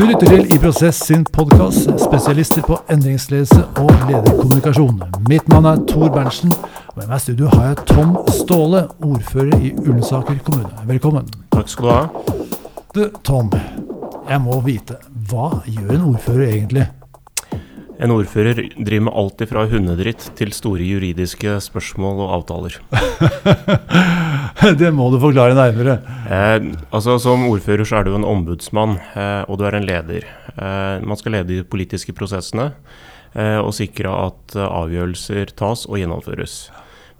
Du lytter til I Prosess sin podkast, spesialister på endringsledelse og lederkommunikasjon. Mitt navn er Tor Berntsen, og med meg i studio har jeg Tom Ståle, ordfører i Ullensaker kommune. Velkommen. Takk skal du ha. Du, Tom, jeg må vite, hva gjør en ordfører egentlig? En ordfører driver med alt fra hundedritt til store juridiske spørsmål og avtaler. det må du forklare nærmere. Eh, altså Som ordfører så er du en ombudsmann, eh, og du er en leder. Eh, man skal lede de politiske prosessene eh, og sikre at eh, avgjørelser tas og gjennomføres.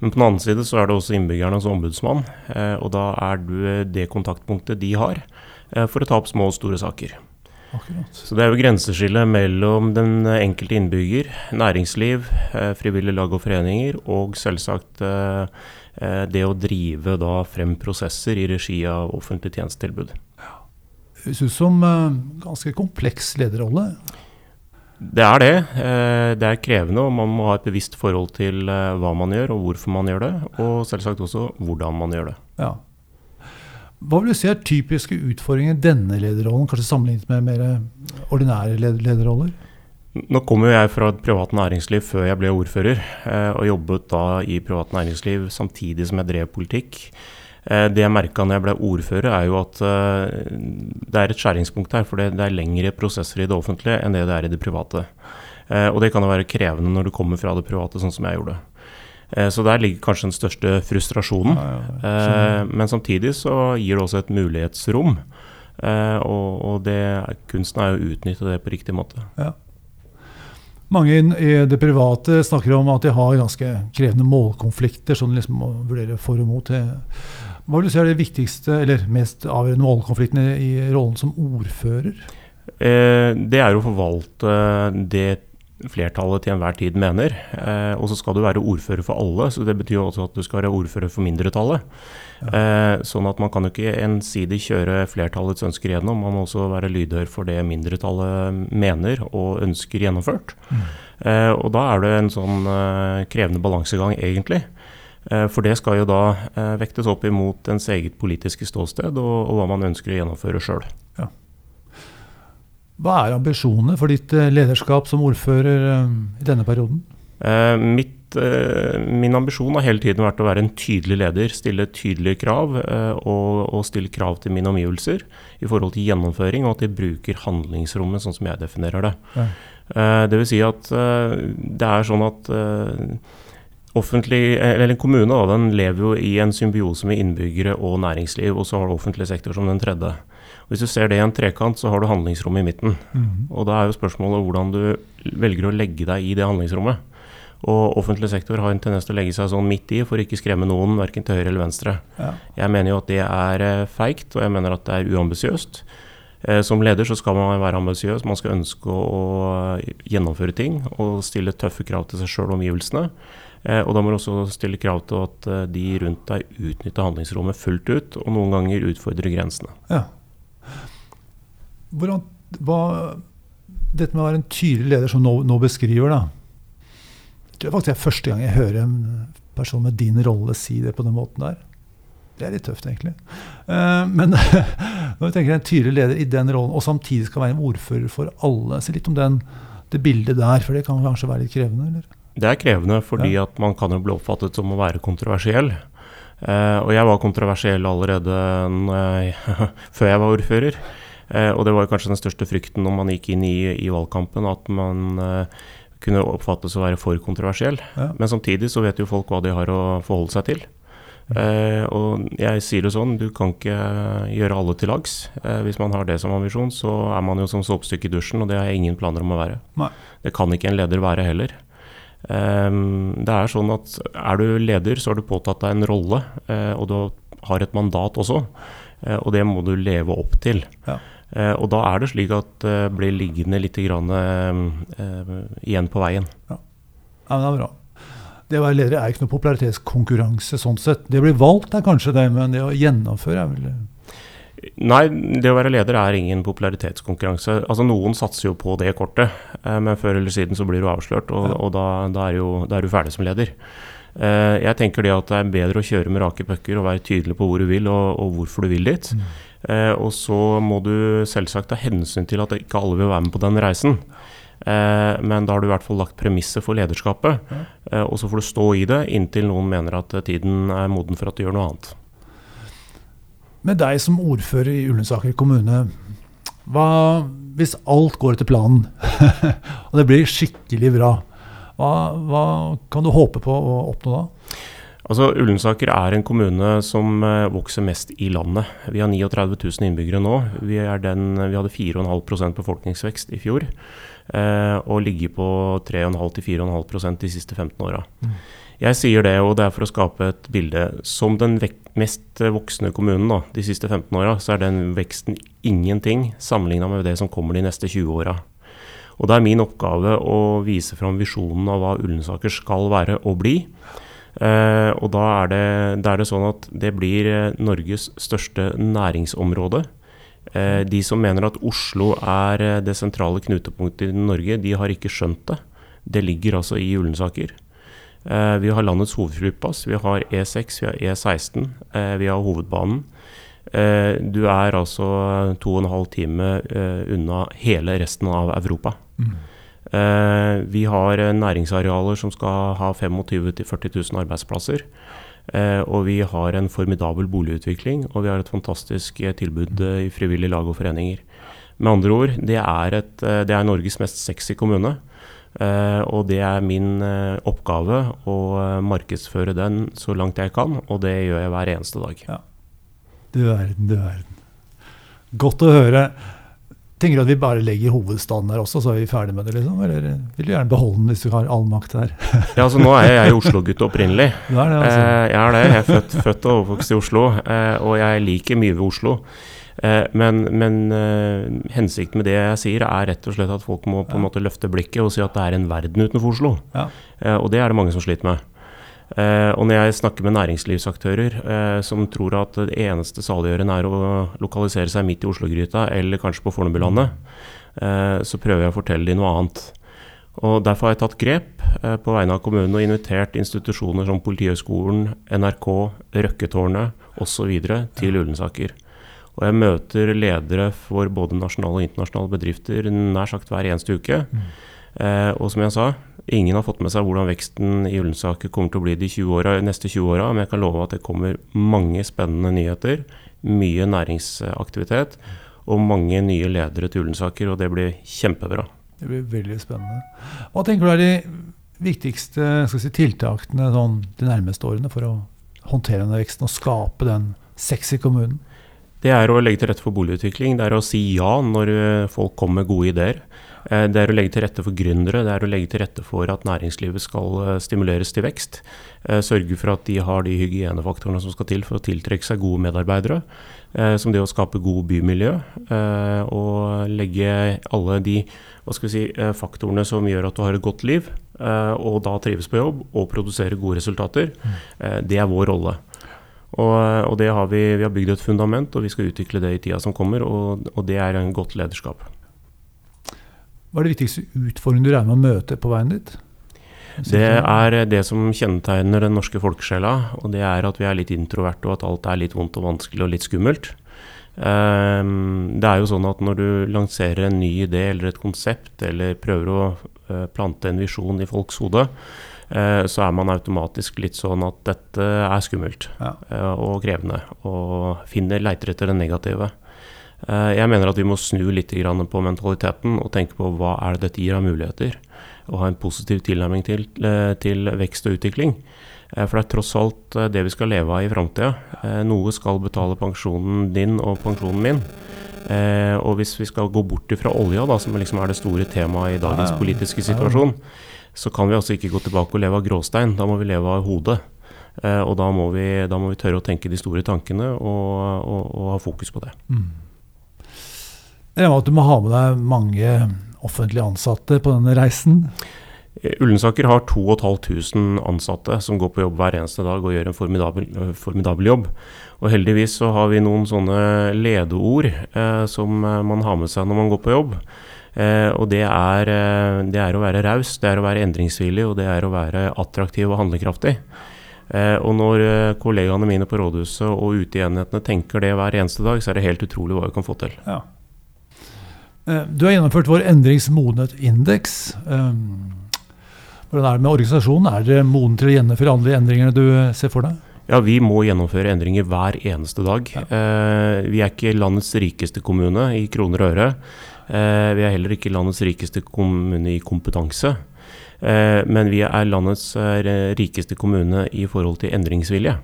Men på den annen side så er det også innbyggernes ombudsmann, eh, og da er du det kontaktpunktet de har for å ta opp små og store saker. Akkurat. Så Det er jo grenseskillet mellom den enkelte innbygger, næringsliv, frivillige lag og foreninger, og selvsagt eh, det å drive da frem prosesser i regi av offentlig tjenestetilbud. Ja. Høres ut som ganske kompleks lederrolle? Det er det. Det er krevende, og man må ha et bevisst forhold til hva man gjør, og hvorfor man gjør det. Og selvsagt også hvordan man gjør det. Ja. Hva vil du si er typiske utfordringer i denne lederrollen, kanskje sammenlignet med mer ordinære lederroller? Nå kommer jeg fra et privat næringsliv før jeg ble ordfører, eh, og jobbet da i privat næringsliv samtidig som jeg drev politikk. Eh, det jeg merka når jeg ble ordfører, er jo at eh, det er et skjæringspunkt her. For det er lengre prosesser i det offentlige enn det det er i det private. Og det kan jo være krevende når du kommer fra det private, sånn som jeg gjorde. Så der ligger kanskje den største frustrasjonen. Ja, ja, men samtidig så gir det også et mulighetsrom. Og, det, kunsten er å utnytte det på riktig måte. Ja. Mange i det private snakker om at de har ganske krevende målkonflikter som de liksom må vurdere for og mot. Hva vil du si er det viktigste eller mest avgjørende målkonfliktene i rollen som ordfører? det er å forvalte det flertallet til enhver tid mener. Eh, og så skal du være ordfører for alle, så det betyr også at du skal være ordfører for mindretallet. Ja. Eh, sånn at man kan jo ikke ensidig kjøre flertallets ønsker gjennom, man må også være lydhør for det mindretallet mener og ønsker gjennomført. Mm. Eh, og da er det en sånn eh, krevende balansegang, egentlig. Eh, for det skal jo da eh, vektes opp imot ens eget politiske ståsted og, og hva man ønsker å gjennomføre sjøl. Hva er ambisjonene for ditt eh, lederskap som ordfører eh, i denne perioden? Eh, mitt, min ambisjon har hele tiden vært å være en tydelig leder. Stille tydelige krav og, og, stille krav til mine omgivelser i forhold til gjennomføring, og at de bruker handlingsrommet sånn som jeg definerer det. Ja. Eh, det vil si at det er sånn at offentlig, eller En kommune da, den lever jo i en symbiose med innbyggere og næringsliv, og så har du offentlig sektor som den tredje. Hvis du ser det i en trekant, så har du handlingsrommet i midten. Mm. Og Da er jo spørsmålet hvordan du velger å legge deg i det handlingsrommet. Og offentlig sektor har en tendens til å legge seg sånn midt i for å ikke skremme noen, verken til høyre eller venstre. Ja. Jeg mener jo at det er eh, feigt, og jeg mener at det er uambisiøst. Eh, som leder så skal man være ambisiøs, man skal ønske å gjennomføre ting og stille tøffe krav til seg sjøl og omgivelsene. Eh, og da må du også stille krav til at de rundt deg utnytter handlingsrommet fullt ut, og noen ganger utfordrer grensene. Ja. Hvordan, hva, dette med å være en tydelig leder som nå, nå beskriver, da. Det er faktisk første gang jeg hører en person med din rolle si det på den måten der. Det er litt tøft, egentlig. Uh, men når vi tenker en tydelig leder i den rollen, og samtidig skal være en ordfører for alle, si litt om den, det bildet der, for det kan kanskje være litt krevende? eller? Det er krevende fordi ja. at man kan jo bli oppfattet som å være kontroversiell. Uh, og jeg var kontroversiell allerede jeg, før jeg var ordfører. Uh, og det var kanskje den største frykten når man gikk inn i, i valgkampen, at man uh, kunne oppfattes å være for kontroversiell. Ja. Men samtidig så vet jo folk hva de har å forholde seg til. Uh, og jeg sier det sånn, du kan ikke gjøre alle til lags. Uh, hvis man har det som ambisjon, så er man jo som såpestykke i dusjen, og det har jeg ingen planer om å være. Nei. Det kan ikke en leder være heller. Um, det er sånn at er du leder, så har du påtatt deg en rolle, uh, og du har et mandat også. Og det må du leve opp til. Ja. Uh, og da er det slik at det blir liggende litt grann, igjen på veien. Ja. ja, det er bra. Det å være leder er ikke noe popularitetskonkurranse sånn sett. Det blir valgt er kanskje det, men det å gjennomføre er vel Nei, det å være leder er ingen popularitetskonkurranse. Altså Noen satser jo på det kortet, eh, men før eller siden så blir du avslørt, og, og da, da, er jo, da, er du ferdig som leder. Eh, jeg tenker det at det er bedre å kjøre med rake pucker og være tydelig på hvor du vil og, og hvorfor du vil dit. Mm. Eh, og så må du selvsagt ta hensyn til at ikke alle vil være med på den reisen. Eh, men da har du i hvert fall lagt premisset for lederskapet. Eh, og så får du stå i det inntil noen mener at tiden er moden for at du gjør noe annet. Med deg som ordfører i Ullensaker kommune, hva hvis alt går etter planen, og det blir skikkelig bra, hva, hva kan du håpe på å oppnå da? Altså, Ullensaker er en kommune som eh, vokser mest i landet. Vi har 39 000 innbyggere nå. Vi, den, vi hadde 4,5% befolkningsvekst i fjor. Eh, og ligger på 3,5-4,5% de siste 15 åra. Mm. Jeg sier det, og det er for å skape et bilde. Som den mest voksne kommunen da, de siste 15 åra, så er den veksten ingenting sammenligna med det som kommer de neste 20 åra. Og det er min oppgave å vise fram visjonen av hva Ullensaker skal være og bli. Eh, og da er, det, da er, det, sånn at det blir eh, Norges største næringsområde. Eh, de som mener at Oslo er det sentrale knutepunktet i Norge, de har ikke skjønt det. Det ligger altså i Ullensaker. Eh, vi har landets hovedflyplass, vi har E6, vi har E16, eh, vi har hovedbanen. du er altså to og en halv time unna hele resten av Europa. Mm. Eh, vi har eh, næringsarealer som skal ha 25 000-40 000 arbeidsplasser. Eh, og vi har en formidabel boligutvikling, og vi har et fantastisk tilbud i frivillige lag og foreninger. Med andre ord, det er, et, det er Norges mest sexy kommune. og det er min oppgave å markedsføre den så langt jeg kan, og det gjør jeg hver eneste dag. Ja. Du verden, du verden. Godt å høre tenker du at vi bare legger hovedstaden der også, så er vi ferdig med det? liksom? Eller vil du gjerne beholde den hvis du har all makt der? ja, altså Nå er jeg Oslo-gutt opprinnelig. Du er det, altså. Eh, jeg er det. Jeg er født, født og overvokst i Oslo, eh, og jeg liker mye ved Oslo. Eh, men, men eh, hensikten med det jeg sier, er rett og slett at folk må på en måte løfte blikket og si at det er en verden utenfor Oslo. Ja. Eh, og det er det mange som sliter med. Uh, og når jeg snakker med næringslivsaktører uh, som tror at det eneste saliggjørende er å lokalisere seg midt i Oslo-gryta eller kanskje på Fornebulandet, uh, så prøver jeg å fortelle dem noe annet. Og Derfor har jeg tatt grep på vegne av kommunen og invitert institusjoner som Politihøgskolen, NRK, Røkketårnet osv. til Ullensaker. Og jeg møter ledere for både nasjonale og internasjonale bedrifter nær sagt hver eneste uke. Mm. Og som jeg sa, Ingen har fått med seg hvordan veksten i Ullensaker kommer til å bli de 20 årene, neste 20 åra, men jeg kan love at det kommer mange spennende nyheter. Mye næringsaktivitet og mange nye ledere til Ullensaker, og det blir kjempebra. Det blir veldig spennende. Hva tenker du er de viktigste si, tiltakene sånn, de nærmeste årene for å håndtere denne veksten og skape den sexy kommunen? Det er å legge til rette for boligutvikling. Det er å si ja når folk kommer med gode ideer. Eh, det er å legge til rette for gründere, det er å legge til rette for at næringslivet skal eh, stimuleres til vekst. Eh, sørge for at de har de hygienefaktorene som skal til for å tiltrekke seg gode medarbeidere. Som det å skape god bymiljø. Og legge alle de si, faktorene som gjør at du har et godt liv, og da trives på jobb og produserer gode resultater. Det er vår rolle. Og, og det har vi, vi har bygd et fundament, og vi skal utvikle det i tida som kommer. Og, og det er en godt lederskap. Hva er det viktigste utfordringen du regner med å møte på veien dit? Det er det som kjennetegner den norske folkesjela. Og det er at vi er litt introverte, og at alt er litt vondt og vanskelig og litt skummelt. Ehm, det er jo sånn at når du lanserer en ny idé eller et konsept, eller prøver å eh, plante en visjon i folks hode, så er man automatisk litt sånn at dette er skummelt ja. Eh, og krevende. Og finner, leiter etter det negative. Eh, jeg mener at vi må snu litt på mentaliteten og tenke på hva er det dette gir av muligheter. Og ha en positiv tilnærming til, eh, til vekst og utvikling. Eh, for det er tross alt det vi skal leve av i framtida. Noe skal betale pensjonen din og pensjonen min. Og hvis vi skal gå bort fra olja, da, som liksom er det store temaet i dagens politiske situasjon, så kan vi altså ikke gå tilbake og leve av gråstein. Da må vi leve av hodet. Og da må vi, da må vi tørre å tenke de store tankene og, og, og ha fokus på det. Mm. Jeg regner med at du må ha med deg mange offentlige ansatte på denne reisen? Ullensaker har 2500 ansatte som går på jobb hver eneste dag og gjør en formidabel, formidabel jobb. Og heldigvis så har vi noen sånne ledeord eh, som man har med seg når man går på jobb. Eh, og det er, det er, å være raus, det er å være endringsvillig og det er å være attraktiv og handlekraftig. Eh, og når eh, kollegaene mine på rådhuset og ute i enhetene tenker det hver eneste dag, så er det helt utrolig hva vi kan få til. Ja. Eh, du har gjennomført vår endringsmodenhet-indeks. Hvordan er det med organisasjonen? Er dere moden til å gjennomføre alle de endringene du ser for deg? Ja, vi må gjennomføre endringer hver eneste dag. Ja. Eh, vi er ikke landets rikeste kommune i kroner og øre. Eh, vi er heller ikke landets rikeste kommune i kompetanse. Eh, men vi er landets eh, rikeste kommune i forhold til endringsvilje.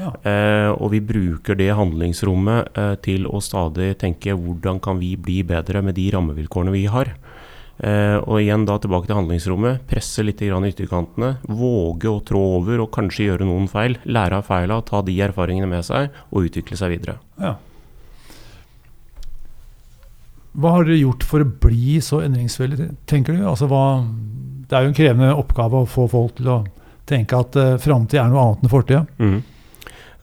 Ja. Eh, og vi bruker det handlingsrommet eh, til å stadig tenke hvordan kan vi bli bedre med de rammevilkårene vi har. Uh, og igjen da tilbake til handlingsrommet. Presse litt i ytterkantene. Våge å trå over og kanskje gjøre noen feil. Lære av feila, ta de erfaringene med seg og utvikle seg videre. Ja. Hva har dere gjort for å bli så endringsvillig, tenker du? Altså, hva, det er jo en krevende oppgave å få folk til å tenke at uh, framtid er noe annet enn fortida. Mm.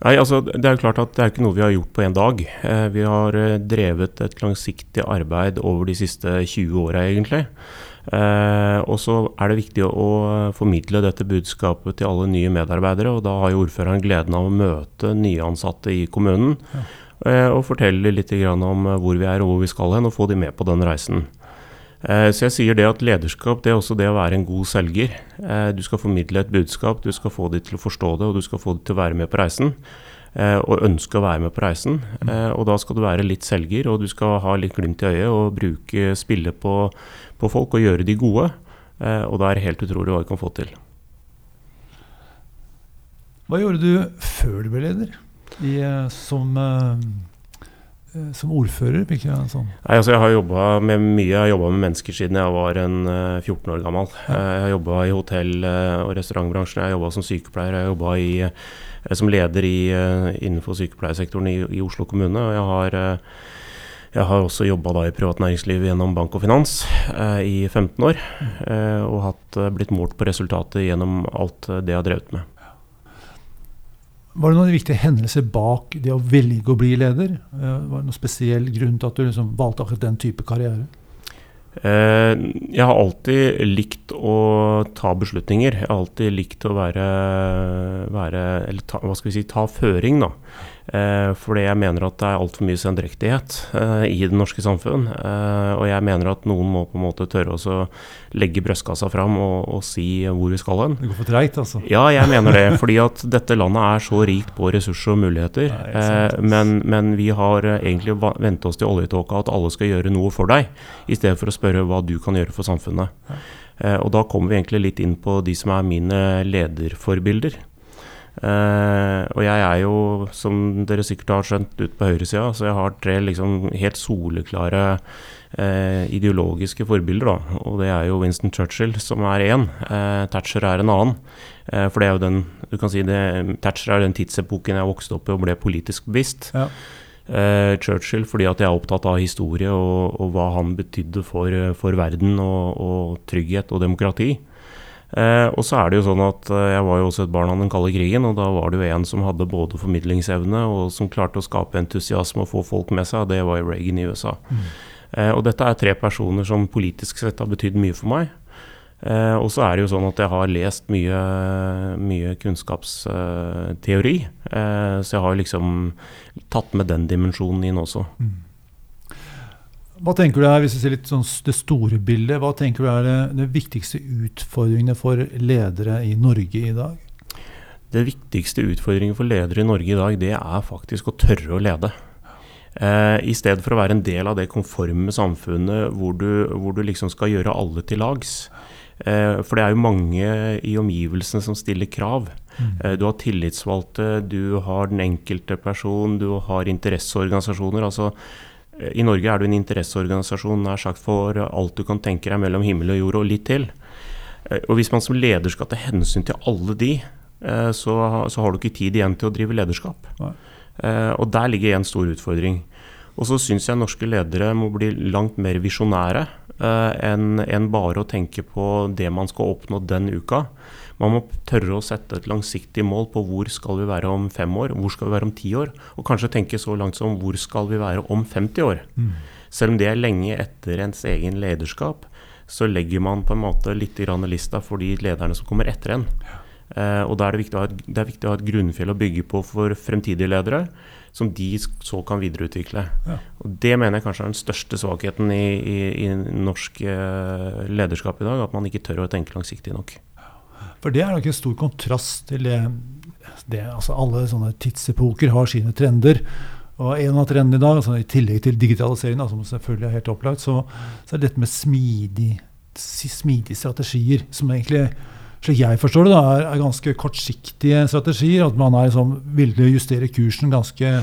Nei, altså Det er jo klart at det er ikke noe vi har gjort på én dag. Eh, vi har eh, drevet et langsiktig arbeid over de siste 20 åra, egentlig. Eh, og så er det viktig å formidle dette budskapet til alle nye medarbeidere. Og da har jo ordføreren gleden av å møte nyansatte i kommunen. Ja. Eh, og fortelle litt om hvor vi er og hvor vi skal hen, og få de med på den reisen. Eh, så jeg sier det at lederskap det er også det å være en god selger. Eh, du skal formidle et budskap, du skal få de til å forstå det, og du skal få de til å være med på reisen. Eh, og ønske å være med på reisen. Og da skal du være litt selger, og du skal ha litt glimt i øyet og bruke, spille på, på folk og gjøre de gode. Og da er det helt utrolig hva vi kan få til. Hva gjorde du før du ble leder? I, som Eh, som ordfører? Sånn. Nei, altså jeg har jobba med mye. Jeg har jobba med mennesker siden jeg var en 14 eh, år gammel. Eh, jeg har jobba i hotell- og restaurantbransjen. Jeg har jobba som sykepleier. Jeg har jobba som leder i, innenfor sykepleiersektoren i, i, Oslo kommune. Og jeg har, jeg har også jobba i privat næringsliv gjennom bank og finans eh, i 15 år. Eh, og hatt, blitt målt på resultatet gjennom alt det jeg har drevet med. Var det noen viktige hendelser bak det å velge å bli leder? Eh, var det noen spesiell grunn til at du liksom valgte akkurat den type karriere? Eh, jeg har alltid likt å ta beslutninger. Jeg har alltid likt å være, være Eller ta, hva skal vi si, ta føring, da. Eh, fordi jeg mener at det er altfor mye sendrektighet eh, i det norske samfunn. Eh, og jeg mener at noen må på en måte tørre å legge brystkassa fram og, og, si hvor vi skal hen. Det går for treigt, altså? Ja, jeg mener det. fordi at dette landet er så rikt på ressurser og muligheter. Nei, men, men, vi har egentlig vent oss til oljetåka at alle skal gjøre noe for deg, i stedet for å spørre hva du kan gjøre for samfunnet. Og da kommer vi egentlig litt inn på de som er mine lederforbilder. Uh, og jeg er jo, som dere sikkert har skjønt, ute på høyresida, så jeg har tre liksom helt soleklare uh, ideologiske forbilder. Da. Og det er jo Winston Churchill som er én, uh, eh, Thatcher er en annen. for det er jo den du kan si det, Thatcher er den tidsepoken jeg vokste opp i og ble politisk bevisst. Ja. Churchill fordi at jeg er opptatt av historie og, og hva han betydde for, for verden og, og, trygghet og demokrati. Eh, og så er det jo sånn at eh, Jeg var jo også et barn av den kalde krigen, og da var det jo en som hadde både formidlingsevne og som klarte å skape entusiasme og få folk med seg, og det var jo Reagan i USA. Mm. Eh, og dette er tre personer som politisk sett har betydd mye for meg. Eh, og så er det jo sånn at jeg har lest mye, mye kunnskapsteori, eh, så jeg har liksom tatt med den dimensjonen inn også. Mm. Hva tenker du er, hvis vi ser litt sånn det store bildet, hva tenker du er det, det viktigste utfordringene for ledere i Norge i dag? Det viktigste utfordringen for ledere i Norge i dag, det er faktisk å tørre å lede. Eh, I stedet for å være en del av det konforme samfunnet hvor du, hvor du liksom skal gjøre alle til lags. Eh, for det er jo mange i omgivelsene som stiller krav. Mm. Eh, du har tillitsvalgte, du har den enkelte person, du har interesseorganisasjoner. altså i Norge er du en interesseorganisasjon nær sagt for alt du kan tenke deg mellom himmel og jord og litt til. Eh, og Hvis man som leder skal ta hensyn til alle de, eh, så, så har du ikke tid igjen til å drive lederskap. Nei. Eh, og der ligger en stor utfordring. Og så syns jeg norske ledere må bli langt mer visjonære enn en bare å tenke på det man skal oppnå den uka. Man må tørre å sette et langsiktig mål på hvor skal vi være om fem år, hvor skal vi være om ti år, og kanskje tenke så langt som hvor skal vi være om 50 år. Mm. Selv om det er lenge etter ens egen lederskap, så legger man på en måte litt i lista for de lederne som kommer etter en. Eh, og da er det, viktig å ha et, det er viktig å ha et grunnfjell å bygge på for fremtidige ledere, som de så kan videreutvikle. Ja. Og Det mener jeg kanskje er den største svakheten i, i, i norsk eh, lederskap i dag. At man ikke tør å tenke langsiktig nok. For det er nok en stor kontrast til det, det altså Alle sånne tidsepoker har sine trender. Og en av trendene i dag, altså i tillegg til digitaliseringen, som selvfølgelig er helt opplagt, så, så er dette med smidig, smidige strategier, som egentlig slik jeg forstår det, da, er, ganske kortsiktige strategier. At man er liksom, å justere kursen ganske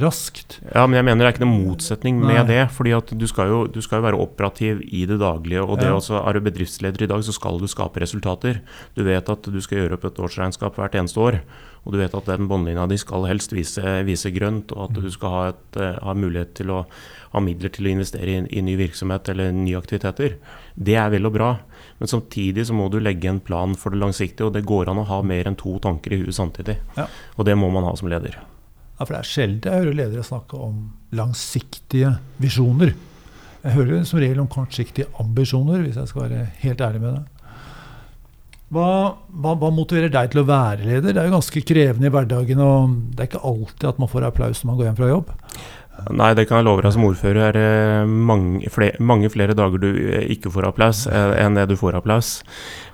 raskt. Ja, men jeg mener det er ikke noen motsetning med Nei. det. fordi at du skal, jo, du skal, jo, være operativ i det daglige. og det ja. også, Er du bedriftsleder i dag, så skal du skape resultater. Du vet at du skal gjøre opp et årsregnskap hvert eneste år. Og du vet at den båndlinja di skal helst vise, vise, grønt, og at du skal ha, et, eh, ha, mulighet til å ha midler til å investere i, i ny virksomhet eller nye aktiviteter. Det er vel og bra. Men samtidig så må du legge en plan for det langsiktige, og det går an å ha mer enn to tanker i huet samtidig. Ja. Og det må man ha som leder. Ja, for det er sjelden jeg hører ledere snakke om langsiktige visjoner. Jeg hører som regel om kortsiktige ambisjoner, hvis jeg skal være helt ærlig med deg. Hva, hva, hva, motiverer deg til å være leder? Det er jo ganske krevende i hverdagen. og Det er ikke alltid at man får applaus når man går hjem fra jobb. Nei, det kan jeg love deg som ordfører. er det mange flere, mange flere dager du eh, ikke får applaus eh, enn det du får applaus.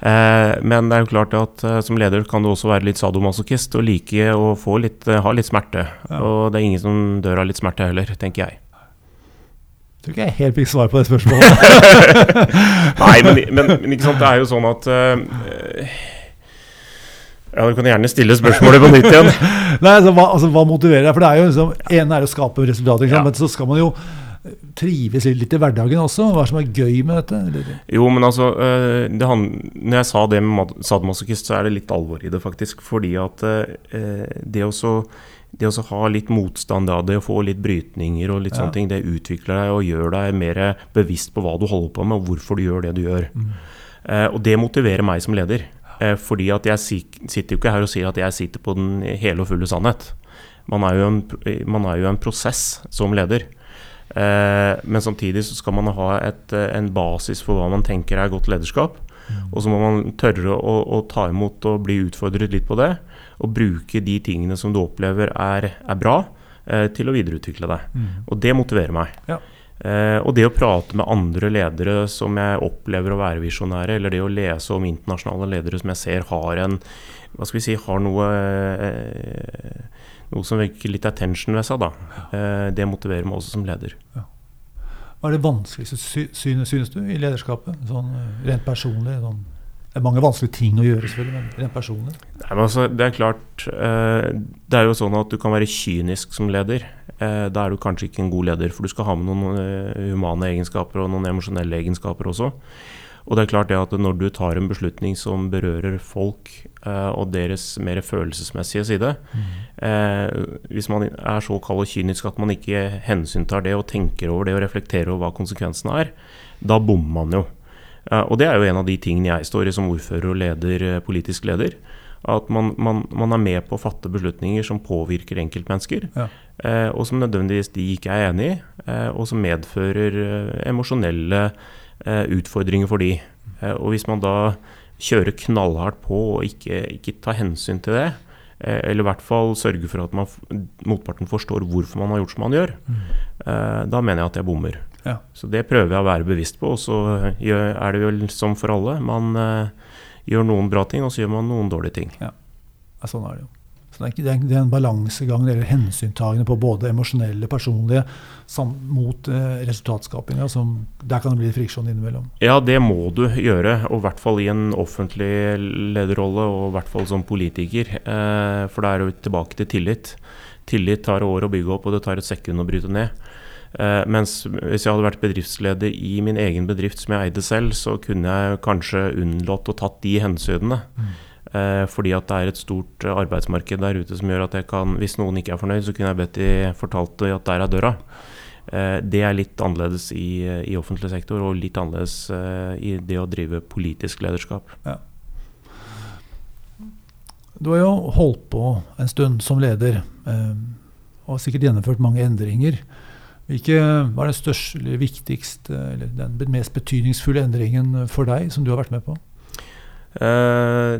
Men det er jo klart at som leder kan du også være litt sadomasochist og like å ha litt smerte. Ja. Og det er ingen som dør av litt smerte heller, tenker jeg. Jeg tror ikke jeg helt fikk svar på det spørsmålet. Nei, men, men, men, ikke sant, det er jo sånn at uh, ja, Du kan gjerne stille spørsmålet på nytt igjen. Nei, altså hva, altså, hva, motiverer deg? For det er jo liksom, ene er å skape resultater, ja. men så skal man jo trives litt i hverdagen også? Hva er det som er gøy med dette? Eller? Jo, men altså eh, Når jeg sa det med sadomasochist, så er det litt alvor i det, faktisk. Fordi at eh, det å det å ha litt motstand, det å få litt brytninger og litt ja. sånne ting, det utvikler deg og gjør deg mer bevisst på hva du holder på med, og hvorfor du gjør det du gjør. Mm. Eh, og det motiverer meg som leder. Eh, fordi at jeg sitter jo ikke her og sier at jeg sitter på den hele og fulle sannhet. Man er jo en, man er jo en prosess som leder. Eh, men samtidig så skal man ha et, en basis for hva man tenker er godt lederskap. Mm. Og så må man tørre å, å, ta imot og bli utfordret litt på det. Og bruke de tingene som du opplever er, er bra, eh, til å videreutvikle deg. Mm. Og det motiverer meg. Ja. Eh, og det å prate med andre ledere som jeg opplever å være visjonære, eller det å lese om internasjonale ledere som jeg ser har en hva skal vi si, har noe, eh, noe som virker litt attention ved seg, da. Eh, det motiverer meg også som leder. Ja. Hva er det vanskeligste synet, synes du, i lederskapet? Sånn, rent personlig? Sånn det er mange vanskelige ting å gjøre, selvfølgelig, men rent personlig? Nei, men altså, det er klart eh, Det er jo sånn at du kan være kynisk som leder. Eh, da er du kanskje ikke en god leder, for du skal ha med noen eh, humane egenskaper og noen emosjonelle egenskaper også. Og det er klart det at når du tar en beslutning som berører folk og deres mer følelsesmessige side mm. Hvis man er så kald og kynisk at man ikke hensyntar det og tenker over det og reflekterer over hva konsekvensene er, da bommer man jo. Og det er jo en av de tingene jeg står i som ordfører og leder, eh, politisk leder. At man, man, man, er med på å fatte beslutninger som påvirker enkeltmennesker. Ja. Eh, og som nødvendigvis de ikke er enig i, eh, og som medfører eh, emosjonelle eh, utfordringer for de. Eh, og hvis man da kjører knallhardt på og ikke, ikke tar hensyn til det, eller i hvert fall sørge for at man, motparten forstår hvorfor man har gjort som man gjør, mm. da mener jeg at jeg bommer. Ja. Så det prøver jeg å være bevisst på. Og så er det vel som for alle. Man gjør noen bra ting, og så gjør man noen dårlige ting. Ja, ja sånn er det jo. Så det er, det er en balansegang eller hensyntagende på både emosjonelle, personlige, mot eh, resultatskapinga. Der kan det bli friksjon innimellom. Ja, det må du gjøre. Og i hvert fall i en offentlig lederrolle, og i hvert fall som politiker. Eh, for da er du tilbake til tillit. Tillit tar år å bygge opp, og det tar et sekund å bryte ned. Uh, mens hvis jeg hadde vært bedriftsleder i min egen bedrift som jeg eide selv, så kunne jeg kanskje unnlatt å tatt de hensynene. Mm. Uh, fordi at det er et stort arbeidsmarked der ute som gjør at jeg kan, hvis noen ikke er fornøyd, så kunne jeg bedt de fortalt at der er døra. Det er litt annerledes i, i, offentlig sektor, og litt annerledes i det å drive politisk lederskap. Ja. Du har jo holdt på en stund som leder, og har sikkert gjennomført mange endringer. Hvilke var den største, eller viktigste, eller den mest betydningsfulle endringen for deg som du har vært med på? Uh,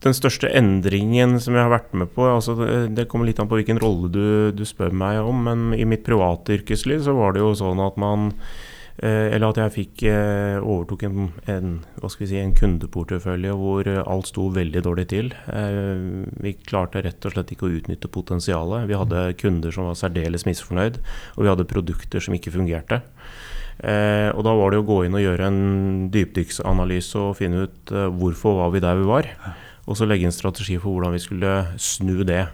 den største endringen som jeg har vært med på altså det, det kommer litt an på hvilken rolle du, du, spør meg om, men i mitt private yrkesliv så var det jo sånn at man Eller at jeg fikk uh, overtok en, en, hva skal vi si, en kundeportefølje hvor alt sto veldig dårlig til. vi klarte rett og slett ikke å utnytte potensialet. Vi hadde kunder som var særdeles misfornøyd, og vi hadde produkter som ikke fungerte. Eh, og da var det å gå inn og gjøre en dypdykksanalyse og finne ut eh, hvorfor var vi der vi var. Og så legge en strategi for hvordan vi skulle snu det.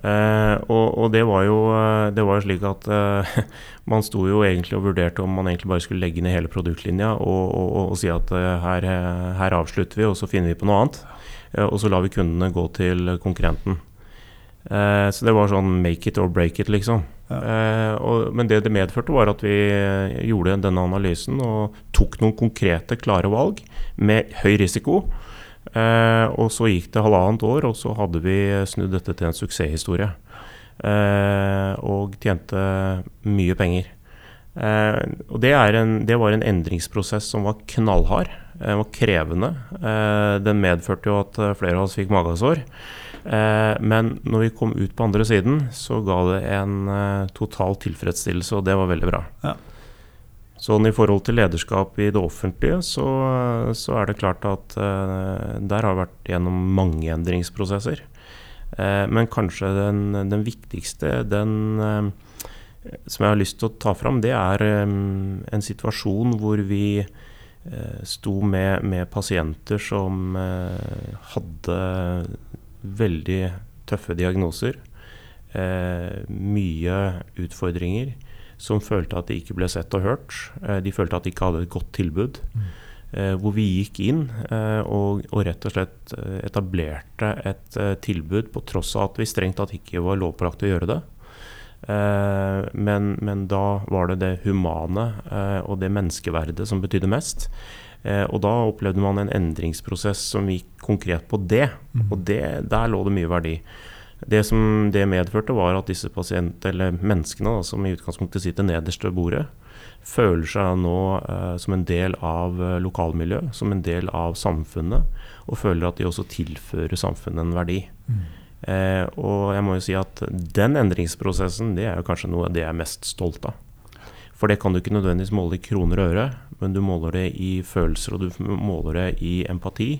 Eh, og, og, det var jo eh, det var slik at uh, man sto jo egentlig og vurderte om man egentlig bare skulle legge ned hele produktlinja og, og, og si at uh, her, her, avslutter vi, og så finner vi på noe annet. og så lar vi kundene gå til konkurrenten. så det var sånn make it or break it, liksom. Og, men det det medførte, var at vi gjorde denne analysen og tok noen konkrete, klare valg med høy risiko. Uh, og så gikk det halvannet år, og så hadde vi snudd dette til en suksesshistorie. Uh, og tjente mye penger. og det, en, det, var en endringsprosess som var knallhard. Den var krevende. den medførte jo at flere av oss fikk magesår. Eh, men når vi kom ut på andre siden, så ga det en eh, total tilfredsstillelse, og det var veldig bra. Ja. Sånn I forhold til lederskap i det offentlige, så, så er det klart at eh, der har vi vært gjennom mange endringsprosesser. Eh, men kanskje den, den viktigste, den eh, som jeg har lyst til å ta fram, det er um, en situasjon hvor vi sto med, med, pasienter som hadde veldig tøffe diagnoser. Eh, mye utfordringer. Som følte at de ikke ble sett og hørt. Eh, de følte at de ikke hadde et godt tilbud. Mm. Eh, hvor vi gikk inn eh, og, og, rett og slett etablerte et tilbud på tross av at vi strengt tatt ikke var lovpålagt å gjøre det. Men, men, da var det det humane og det menneskeverdet som betydde mest. Og da opplevde man en endringsprosess som gikk konkret på det. Mm. Og det, der lå det mye verdi. Det som det medførte, var at disse pasient, eller menneskene da, som i utgangspunktet sitter nederst ved bordet, føler seg nå eh, som en del av eh, lokalmiljøet, som en del av samfunnet, og føler at de også tilfører samfunnet en verdi. Mm. Eh, og jeg må jo si at den endringsprosessen, det er jo kanskje noe av det jeg er mest stolt av. For det kan du ikke nødvendigvis måle i kroner og øre, men du måler det i følelser, og du måler det i empati.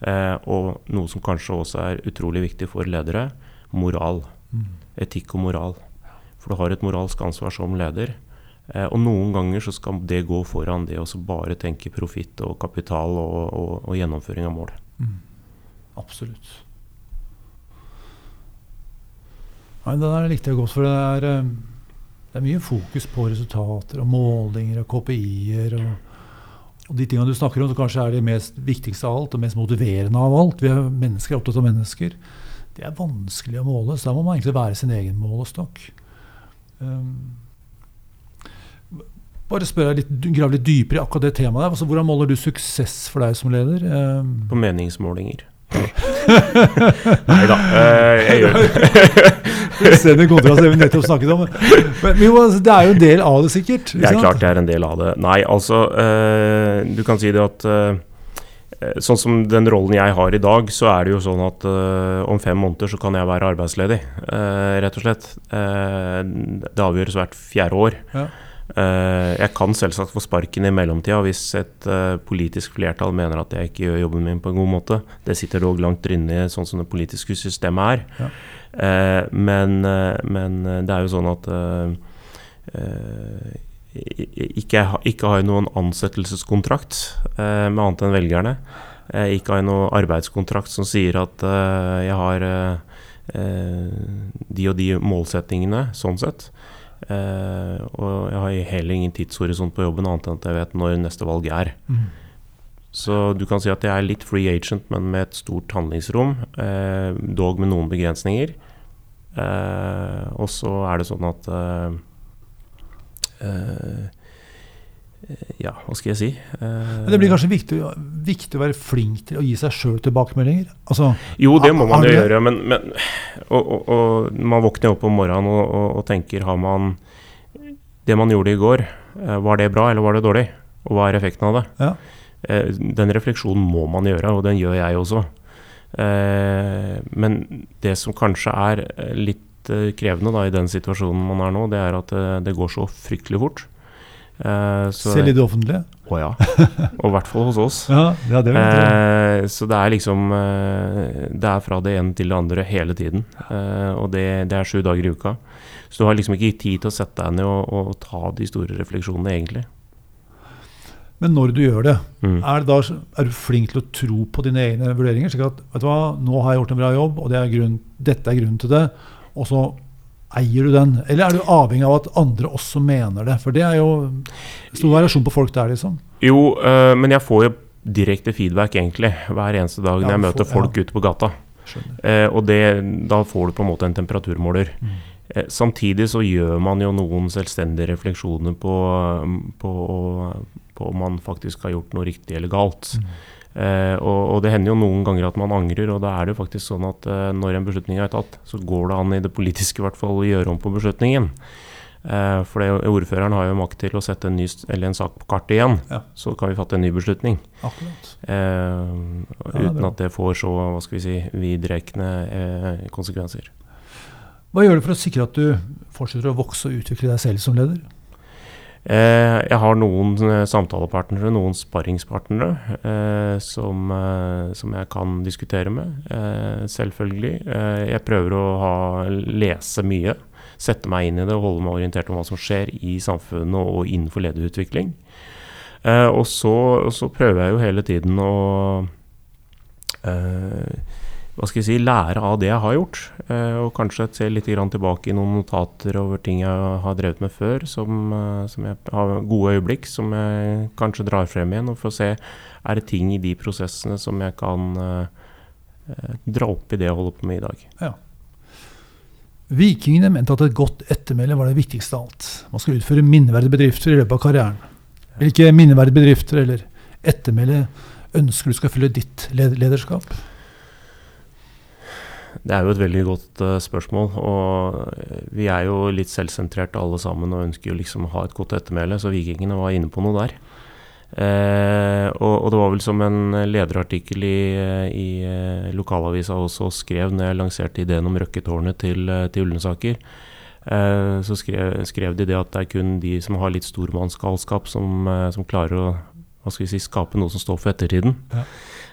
Eh, og noe som kanskje også er utrolig viktig for ledere, moral. Etikk og moral. For du har et moralsk ansvar som leder. Eh, og noen ganger så skal det gå foran det å bare tenke profitt og kapital og, og, og, gjennomføring av mål. Mm. Absolutt. Nei, Den der likte jeg godt, for det er eh, det er mye fokus på resultater og målinger og KPI-er. Og, og, de tingene du snakker om, som kanskje er det mest viktigste av alt og mest motiverende av alt. Vi er mennesker er opptatt av mennesker. Det er vanskelig å måle, så da må man egentlig være sin egen målestokk. Um, bare spør deg litt, grav litt dypere i akkurat det temaet. der. Altså, hvordan måler du suksess for deg som leder? Um, på meningsmålinger. Nei da, uh, jeg gjør det. Fullstendig kontrast det vi nettopp snakket om. Men jo, altså, det er jo en del av det, sikkert? Det er klart det er en del av det. Nei, altså uh, Du kan si det at uh, Sånn som den rollen jeg har i dag, så er det jo sånn at uh, om fem måneder så kan jeg være arbeidsledig. rett og slett. det avgjøres hvert fjerde år. Ja. Uh, jeg kan selvsagt få sparken i mellomtida hvis et uh, politisk flertall mener at jeg ikke gjør jobben min på en god måte. Det sitter dog langt inne sånn som det politiske systemet er. Ja. Eh, men, eh, men, eh, det er jo sånn at ikke, ikke har noen ansettelseskontrakt med annet enn velgerne. ikke har noen arbeidskontrakt som sier at jeg har de og de målsettingene, sånn sett. Og jeg har heller ingen tidshorisont på jobben, annet enn at jeg vet når neste valg er. Mm. Så du kan si at jeg er litt free agent, men med et stort handlingsrom. Eh, dog med noen begrensninger. Eh, og så er det sånn at eh, eh Ja, hva skal jeg si? Men det blir kanskje viktig, viktig, å være flink til å gi seg sjøl tilbakemeldinger? Altså, jo, det må man jo gjøre. Men, men og, og, og, man våkner opp om morgenen og, tenker har man Det man gjorde i går, eh, var det bra eller var det dårlig? Og hva er effekten av det? Ja. Eh, den refleksjonen må man gjøre, og den gjør jeg også. Eh, men det som kanskje er litt eh, krevende da, i den situasjonen man er nå, det er at det, det går så fryktelig fort. Selv i det offentlige? Å ja. Og i hvert fall hos oss. ja, ja, det eh, så det er liksom Det er fra det ene til det andre hele tiden. og det, det, er sju dager i uka. Så du har liksom ikke tid til å sette deg ned og, og ta de store refleksjonene, egentlig. Men når du gjør det, mm. er, det da, er, du flink til å tro på dine egne vurderinger? slik at vet du hva, nå har jeg gjort en bra jobb, og det er grunn, dette er grunnen til det. Og så eier du den. Eller er du avhengig av at andre også mener det? For det er jo stor variasjon på folk der, liksom. Jo, øh, men jeg får jo direkte feedback egentlig hver eneste dag når jeg møter får, folk ja. ute på gata. Eh, og det, da får du på en måte en temperaturmåler. Mm. Eh, samtidig så gjør man jo noen selvstendige refleksjoner på, på, på, om man faktisk har gjort noe riktig eller galt. Mm. Eh, og, og, det hender jo noen ganger at man angrer, og da er det jo faktisk sånn at eh, når en beslutning er tatt, så går det an i det politiske i hvert fall å gjøre om på beslutningen. Eh, for det, ordføreren har jo makt til å sette en, ny, en sak på kartet igjen. Ja. Så kan vi fatte en ny beslutning. Eh, uten at det får så hva skal vi si, vidtrekkende eh, konsekvenser. Hva gjør du for å sikre at du fortsetter å vokse og utvikle deg selv som leder? Eh, jeg har noen eh, samtalepartnere, noen sparringspartnere, eh, som, som, jeg kan diskutere med. Selvfølgelig. Jeg prøver å ha, lese mye. Sette meg inn i det og holde meg orientert om hva som skjer i samfunnet og innenfor lederutvikling. og så, så, prøver jeg jo hele tiden å hva skal jeg si, lære av det jeg har gjort. Eh, og kanskje se litt tilbake i noen notater over ting jeg har drevet med før, som, eh, som jeg har gode øyeblikk, som jeg kanskje drar frem igjen. Og for å se er det ting i de prosessene som jeg kan eh, dra opp i det jeg holder på med i dag. Ja. Vikingene mente at et godt ettermæle var det viktigste av alt. Man skal utføre minneverdige bedrifter i løpet av karrieren. Hvilke minneverdige bedrifter eller ettermæle ønsker du skal følge ditt lederskap? Det er jo et veldig godt uh, spørsmål. Og vi er jo litt selvsentrerte alle sammen og ønsker jo liksom å ha et godt ettermæle, så vikingene var inne på noe der. Eh, og, og, det var vel som en lederartikkel i, i uh, lokalavisa også skrev når jeg lanserte ideen om Røkketårnet til, til Ullensaker. Eh, så skrev, skrev, de det at det er kun de som har litt stormannsgalskap, som, som klarer å hva skal vi si, skape noe som står for ettertiden. Ja.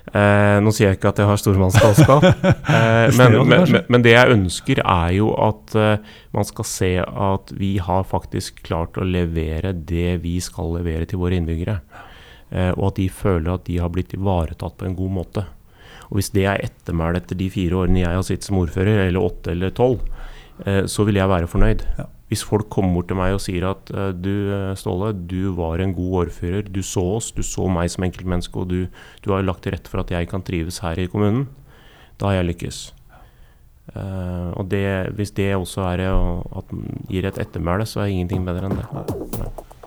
Eh, nå sier jeg ikke at jeg har stormannsgalskap, eh, men, men, men, det jeg ønsker, er jo at eh, man skal se at vi har faktisk klart å levere det vi skal levere til våre innbyggere. Eh, og at de føler at de har blitt ivaretatt på en god måte. Og Hvis det er ettermælet etter de fire årene jeg har sittet som ordfører, eller åtte eller tolv, eh, så vil jeg være fornøyd. Ja. Hvis folk kommer bort til meg og sier at uh, du Ståle, du var en god ordfører, du så oss, du så meg som enkeltmenneske, og du, du har lagt til rette for at jeg kan trives her i kommunen, da har jeg lykkes. Uh, og det, hvis det også er at gir et ettermæle, så er ingenting bedre enn det.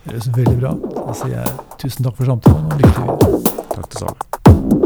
Det høres veldig bra. Da sier jeg tusen takk for samtalen og lykke til videre. Takk det samme.